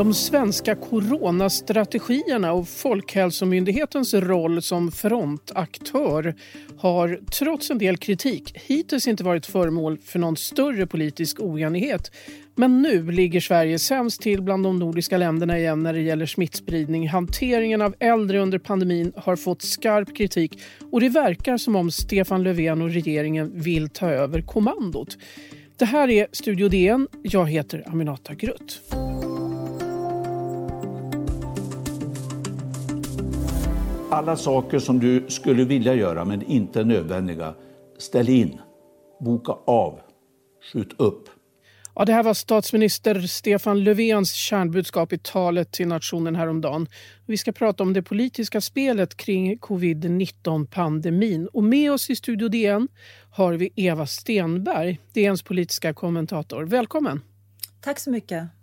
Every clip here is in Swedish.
De svenska coronastrategierna och Folkhälsomyndighetens roll som frontaktör har trots en del kritik hittills inte varit föremål för någon större politisk oenighet. Men nu ligger Sverige sämst till bland de nordiska länderna igen när det gäller smittspridning. Hanteringen av äldre under pandemin har fått skarp kritik och det verkar som om Stefan Löfven och regeringen vill ta över kommandot. Det här är Studio DN. Jag heter Aminata Grutt. Alla saker som du skulle vilja göra men inte är nödvändiga, ställ in, boka av, skjut upp. Ja, det här var statsminister Stefan Löfvens kärnbudskap i talet till nationen häromdagen. Vi ska prata om det politiska spelet kring covid-19-pandemin. Och med oss i Studio DN har vi Eva Stenberg, DNs politiska kommentator. Välkommen! Tack så mycket.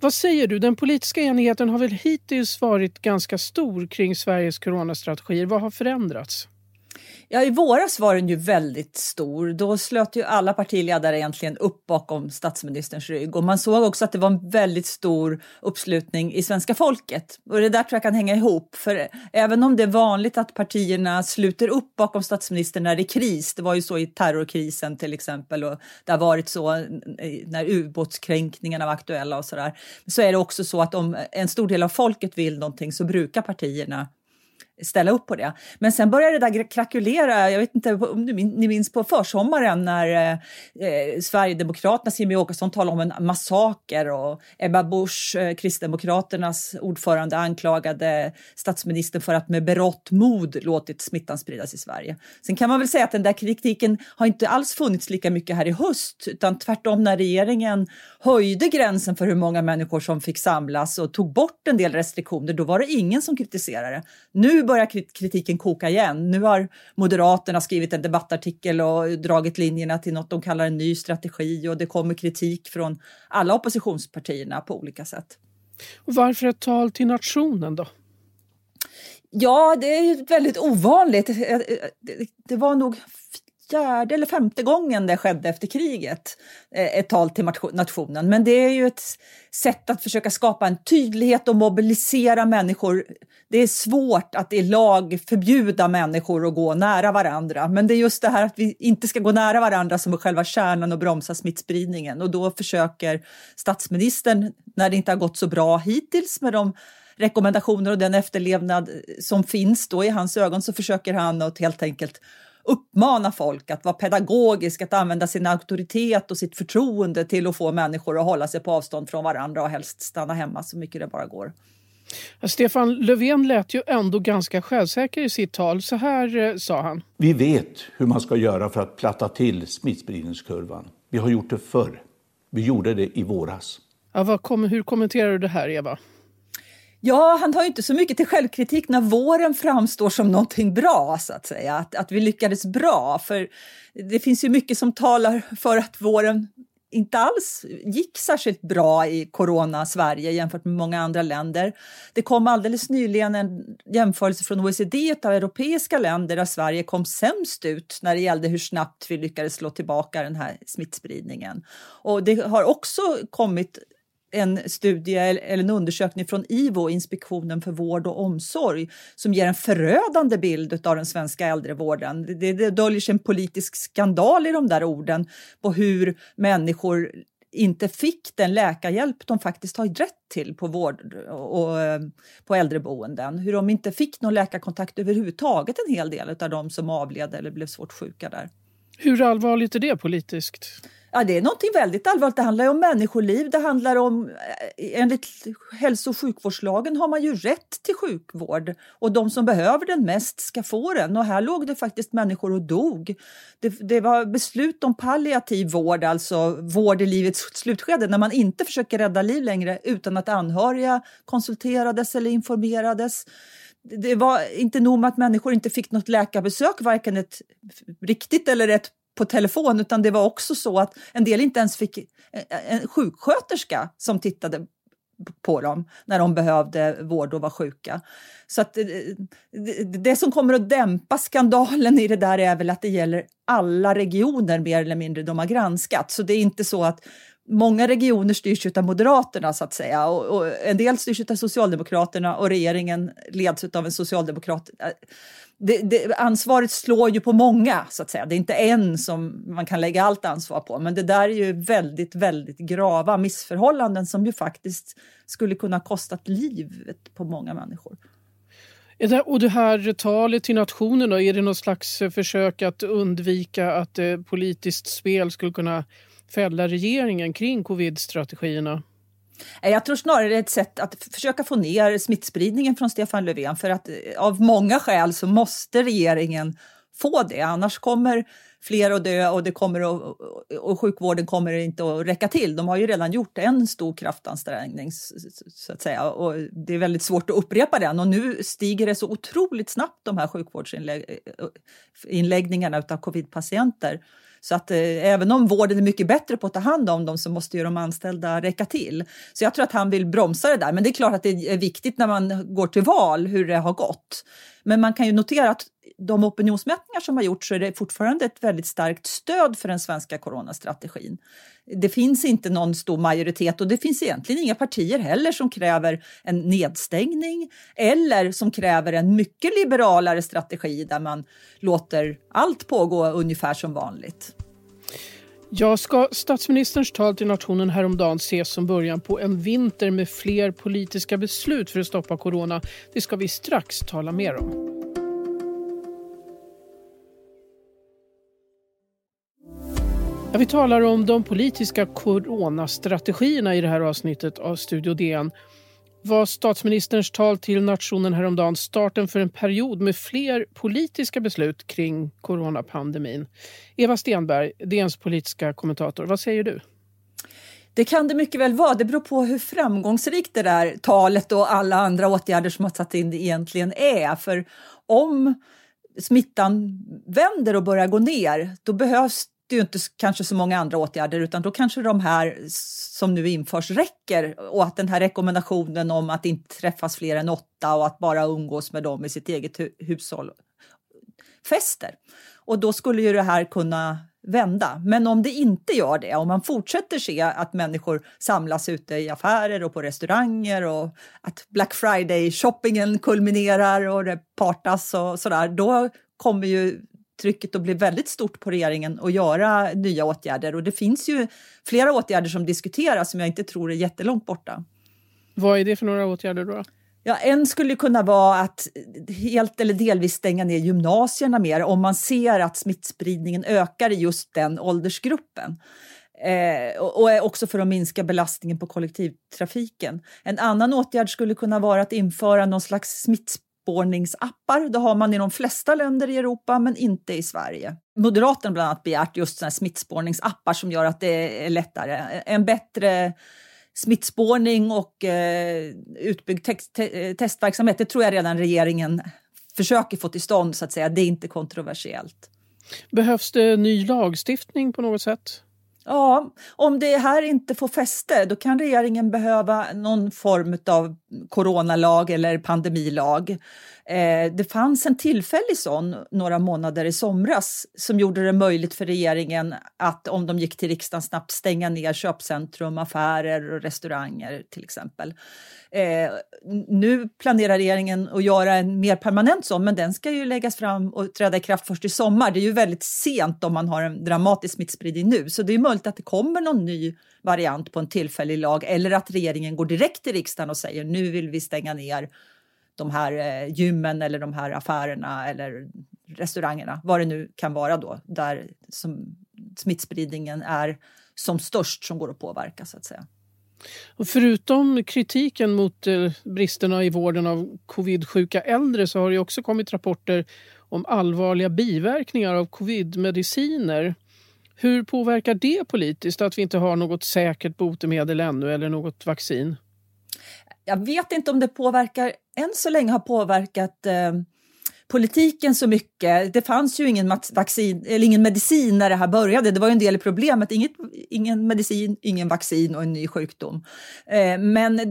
Vad säger du? Den politiska enigheten har väl hittills varit ganska stor kring Sveriges coronastrategier. Vad har förändrats? Ja, I våras var den ju väldigt stor. Då slöt ju alla partiledare egentligen upp bakom statsministerns rygg. Och man såg också att det var en väldigt stor uppslutning i svenska folket. Och det där tror jag kan hänga ihop. För även om det är vanligt att partierna sluter upp bakom statsministern när det är kris, det var ju så i terrorkrisen till exempel och det har varit så när ubåtskränkningarna var aktuella och sådär. Så är det också så att om en stor del av folket vill någonting så brukar partierna ställa upp på det. Men sen började det där krackulera, jag vet inte om ni minns på försommaren när eh, eh Sverigedemokraternas Jimmie Åkesson talade om en massaker och Ebba Busch, eh, Kristdemokraternas ordförande, anklagade statsministern för att med berått mod låtit smittan spridas i Sverige. Sen kan man väl säga att den där kritiken har inte alls funnits lika mycket här i höst, utan tvärtom när regeringen höjde gränsen för hur många människor som fick samlas och tog bort en del restriktioner, då var det ingen som kritiserade. Nu börjar kritiken koka igen. Nu har Moderaterna skrivit en debattartikel och dragit linjerna till något de kallar en ny strategi och det kommer kritik från alla oppositionspartierna på olika sätt. Och varför ett tal till nationen då? Ja, det är väldigt ovanligt. Det var nog fjärde eller femte gången det skedde efter kriget, eh, ett tal till nationen. Men det är ju ett sätt att försöka skapa en tydlighet och mobilisera människor. Det är svårt att i lag förbjuda människor att gå nära varandra, men det är just det här att vi inte ska gå nära varandra som är själva kärnan och bromsa smittspridningen. Och då försöker statsministern, när det inte har gått så bra hittills med de rekommendationer och den efterlevnad som finns då i hans ögon så försöker han att helt enkelt uppmana folk att vara pedagogisk, att använda sin auktoritet och sitt förtroende till att få människor att hålla sig på avstånd från varandra och helst stanna hemma så mycket det bara går. Stefan Löfven lät ju ändå ganska självsäker i sitt tal. Så här eh, sa han. Vi vet hur man ska göra för att platta till smittspridningskurvan. Vi har gjort det förr. Vi gjorde det i våras. Ja, kom, hur kommenterar du det här, Eva? Ja, han har ju inte så mycket till självkritik när våren framstår som någonting bra, så att säga. Att, att vi lyckades bra. För det finns ju mycket som talar för att våren inte alls gick särskilt bra i corona-Sverige jämfört med många andra länder. Det kom alldeles nyligen en jämförelse från OECD av europeiska länder där Sverige kom sämst ut när det gällde hur snabbt vi lyckades slå tillbaka den här smittspridningen. Och det har också kommit en studie eller en undersökning från IVO, Inspektionen för vård och omsorg, som ger en förödande bild av den svenska äldrevården. Det, det döljer sig en politisk skandal i de där orden på hur människor inte fick den läkarhjälp de faktiskt har rätt till på vård och på äldreboenden. Hur de inte fick någon läkarkontakt överhuvudtaget, en hel del av de som avled eller blev svårt sjuka där. Hur allvarligt är det politiskt? Ja, det är någonting väldigt allvarligt. Det handlar om människoliv. Det handlar om, eh, enligt hälso och sjukvårdslagen har man ju rätt till sjukvård och de som behöver den mest ska få den. Och här låg det faktiskt människor och dog. Det, det var beslut om palliativ vård, alltså vård i livets slutskede, när man inte försöker rädda liv längre utan att anhöriga konsulterades eller informerades det var inte nog med att människor inte fick något läkarbesök, varken ett riktigt eller ett på telefon, utan det var också så att en del inte ens fick eh, en sjuksköterska som tittade på dem när de behövde vård och var sjuka. Så att eh, det, det, som kommer att dämpa skandalen i det där är väl att det gäller alla regioner mer eller mindre de har granskat. Så det är inte så att många regioner styrs av Moderaterna så att säga och, och en del styrs av Socialdemokraterna och regeringen leds av en socialdemokrat. Det, det, ansvaret slår ju på många så att säga. Det är inte en som man kan lägga allt ansvar på, men det där är ju väldigt, väldigt grava missförhållanden som ju faktiskt skulle kunna kostat livet på många människor. Och det här talet till nationen, då, är det något slags försök att undvika att eh, politiskt spel skulle kunna fälla regeringen kring covid-strategierna? Eh, jag tror snarare det är ett sätt att försöka få ner smittspridningen från Stefan Löfven för att eh, av många skäl så måste regeringen få det, annars kommer fler att dö och, det kommer att, och sjukvården kommer inte att räcka till. De har ju redan gjort en stor kraftansträngning så att säga och det är väldigt svårt att upprepa den och nu stiger det så otroligt snabbt de här sjukvårdsinläggningarna eh, av covidpatienter. Så att eh, även om vården är mycket bättre på att ta hand om dem så måste ju de anställda räcka till. Så jag tror att han vill bromsa det där. Men det är klart att det är viktigt när man går till val hur det har gått. Men man kan ju notera att de opinionsmätningar som har gjorts så är det fortfarande ett väldigt starkt stöd för den svenska coronastrategin. Det finns inte någon stor majoritet och det finns egentligen inga partier heller som kräver en nedstängning eller som kräver en mycket liberalare strategi där man låter allt pågå ungefär som vanligt. Ja, ska statsministerns tal till nationen häromdagen ses som början på en vinter med fler politiska beslut för att stoppa corona? Det ska vi strax tala mer om. Ja, vi talar om de politiska coronastrategierna i det här avsnittet av Studio DN. Var statsministerns tal till nationen häromdagen starten för en period med fler politiska beslut kring coronapandemin? Eva Stenberg, DNs politiska kommentator, vad säger du? Det kan det mycket väl vara. Det beror på hur framgångsrikt det där talet och alla andra åtgärder som har satt in det egentligen är. För om smittan vänder och börjar gå ner, då behövs ju inte kanske så många andra åtgärder utan då kanske de här som nu införs räcker och att den här rekommendationen om att inte träffas fler än åtta och att bara umgås med dem i sitt eget hu hushåll fäster. Och då skulle ju det här kunna vända. Men om det inte gör det, om man fortsätter se att människor samlas ute i affärer och på restauranger och att Black Friday-shoppingen kulminerar och det partas och sådär, då kommer ju trycket att bli väldigt stort på regeringen att göra nya åtgärder. Och det finns ju flera åtgärder som diskuteras som jag inte tror är jättelångt borta. Vad är det för några åtgärder då? Ja, en skulle kunna vara att helt eller delvis stänga ner gymnasierna mer om man ser att smittspridningen ökar i just den åldersgruppen. Eh, och också för att minska belastningen på kollektivtrafiken. En annan åtgärd skulle kunna vara att införa någon slags smitts smittspårningsappar. Det har man i de flesta länder i Europa, men inte i Sverige. Moderaterna bland annat begärt just såna smittspårningsappar som gör att det är lättare. En bättre smittspårning och eh, utbyggd te te testverksamhet, det tror jag redan regeringen försöker få till stånd så att säga. Det är inte kontroversiellt. Behövs det ny lagstiftning på något sätt? Ja, om det här inte får fäste då kan regeringen behöva någon form av coronalag eller pandemilag. Eh, det fanns en tillfällig sån några månader i somras som gjorde det möjligt för regeringen att om de gick till riksdagen snabbt stänga ner köpcentrum, affärer och restauranger till exempel. Eh, nu planerar regeringen att göra en mer permanent sån, men den ska ju läggas fram och träda i kraft först i sommar. Det är ju väldigt sent om man har en dramatisk smittspridning nu, så det är möjligt att det kommer någon ny variant på en tillfällig lag eller att regeringen går direkt till riksdagen och säger nu vill vi stänga ner de här eh, gymmen eller de här affärerna eller restaurangerna, vad det nu kan vara då, där som smittspridningen är som störst som går att påverka så att säga. Och förutom kritiken mot eh, bristerna i vården av covidsjuka äldre så har det också kommit rapporter om allvarliga biverkningar av covidmediciner. Hur påverkar det politiskt att vi inte har något säkert botemedel ännu eller något vaccin? Jag vet inte om det påverkar, än så länge har påverkat eh, politiken så mycket. Det fanns ju ingen, vaccin, eller ingen medicin när det här började. Det var ju en del i problemet. Inget, ingen medicin, ingen vaccin och en ny sjukdom. Eh, men eh,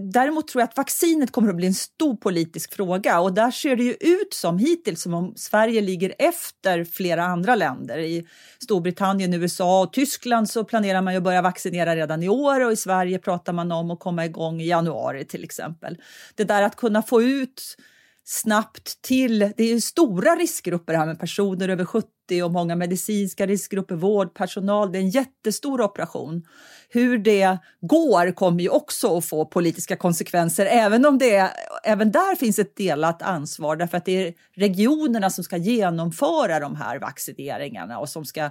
däremot tror jag att vaccinet kommer att bli en stor politisk fråga och där ser det ju ut som hittills som om Sverige ligger efter flera andra länder. I Storbritannien, USA och Tyskland så planerar man ju att börja vaccinera redan i år och i Sverige pratar man om att komma igång i januari till exempel. Det där att kunna få ut snabbt till, det är stora riskgrupper här med personer över 70 och många medicinska riskgrupper, vårdpersonal, det är en jättestor operation. Hur det går kommer ju också att få politiska konsekvenser, även om det även där finns ett delat ansvar därför att det är regionerna som ska genomföra de här vaccineringarna och som ska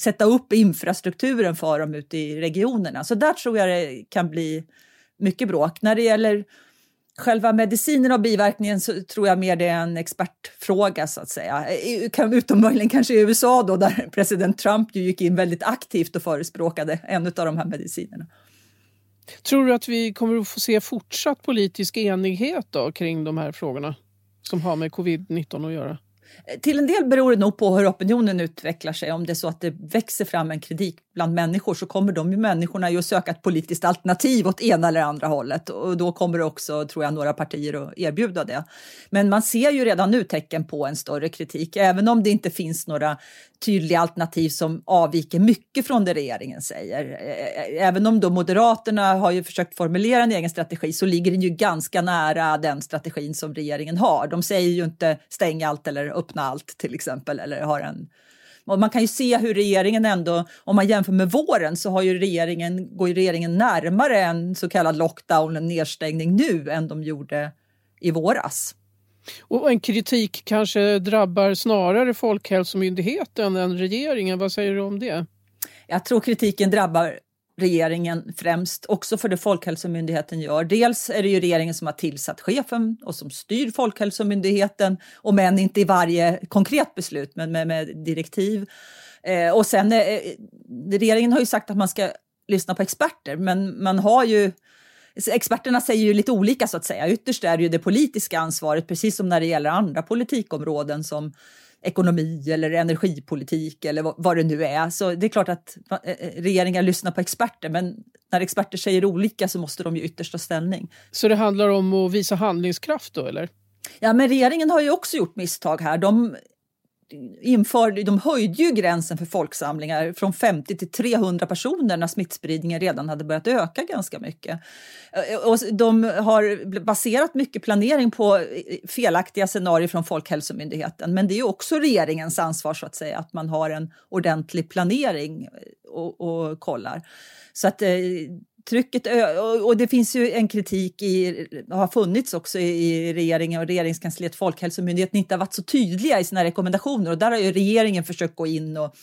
sätta upp infrastrukturen för dem ute i regionerna. Så där tror jag det kan bli mycket bråk. När det gäller Själva medicinen och biverkningen så tror jag mer det är en expertfråga så att säga. Utom möjligen kanske i USA då där president Trump ju gick in väldigt aktivt och förespråkade en av de här medicinerna. Tror du att vi kommer att få se fortsatt politisk enighet då kring de här frågorna som har med covid-19 att göra? Till en del beror det nog på hur opinionen utvecklar sig. Om det är så att det växer fram en kritik bland människor så kommer de ju människorna ju att söka ett politiskt alternativ åt ena eller andra hållet och då kommer det också, tror jag, några partier att erbjuda det. Men man ser ju redan nu tecken på en större kritik, även om det inte finns några tydliga alternativ som avviker mycket från det regeringen säger. Även om då Moderaterna har ju försökt formulera en egen strategi så ligger den ju ganska nära den strategin som regeringen har. De säger ju inte stäng allt eller öppna allt till exempel eller har en och man kan ju se hur regeringen ändå, om man jämför med våren, så har ju regeringen, går ju regeringen närmare en så kallad lockdown, en nedstängning nu, än de gjorde i våras. Och en kritik kanske drabbar snarare Folkhälsomyndigheten än regeringen. Vad säger du om det? Jag tror kritiken drabbar regeringen främst, också för det Folkhälsomyndigheten gör. Dels är det ju regeringen som har tillsatt chefen och som styr Folkhälsomyndigheten, och men inte i varje konkret beslut, men med, med direktiv. Eh, och sen, eh, regeringen har ju sagt att man ska lyssna på experter, men man har ju Experterna säger ju lite olika så att säga. Ytterst är det ju det politiska ansvaret, precis som när det gäller andra politikområden som ekonomi eller energipolitik eller vad det nu är. Så det är klart att eh, eh, regeringar lyssnar på experter men när experter säger olika så måste de ju ytterst ta ställning. Så det handlar om att visa handlingskraft då eller? Ja, men regeringen har ju också gjort misstag här. De införde, de höjde ju gränsen för folksamlingar från 50 till 300 personer när smittspridningen redan hade börjat öka ganska mycket. Eh, och de har baserat mycket planering på eh, felaktiga scenarier från Folkhälsomyndigheten. Men det är också regeringens ansvar så att säga att man har en ordentlig planering eh, och, och kollar. Så att eh, trycket och det finns ju en kritik i, har funnits också i regeringen och regeringskansliet, Folkhälsomyndigheten inte har varit så tydliga i sina rekommendationer och där har ju regeringen försökt gå in och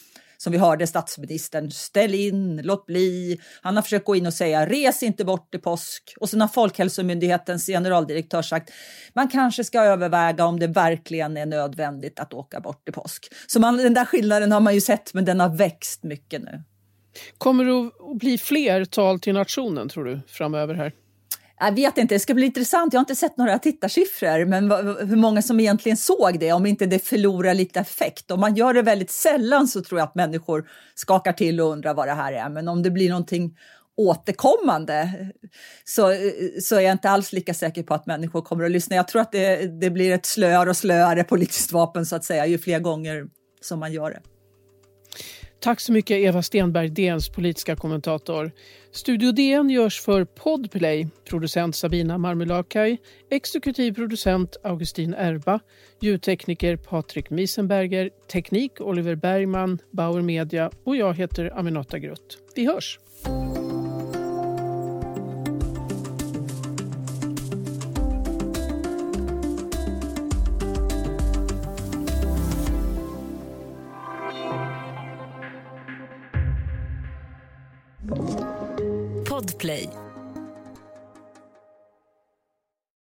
som vi hörde statsministern, ställ in, låt bli. Han har försökt gå in och säga res inte bort i påsk. Och sen har Folkhälsomyndighetens generaldirektör sagt man kanske ska överväga om det verkligen är nödvändigt att åka bort i påsk. Så man, den där skillnaden har man ju sett, men den har växt mycket nu. Kommer det att bli fler tal till nationen tror du framöver här? Jag vet inte, det ska bli intressant. Jag har inte sett några tittarsiffror, men hur många som egentligen såg det, om inte det förlorar lite effekt. Om man gör det väldigt sällan så tror jag att människor skakar till och undrar vad det här är. Men om det blir någonting återkommande så, så är jag inte alls lika säker på att människor kommer att lyssna. Jag tror att det, det blir ett slöare och slöare politiskt vapen så att säga, ju fler gånger som man gör det. Tack så mycket Eva Stenberg, DNs politiska kommentator. Studio DN görs för Podplay, producent Sabina Marmelakai, exekutiv producent Augustin Erba, ljudtekniker Patrik Miesenberger, teknik Oliver Bergman, Bauer Media och jag heter Aminata Grutt. Vi hörs!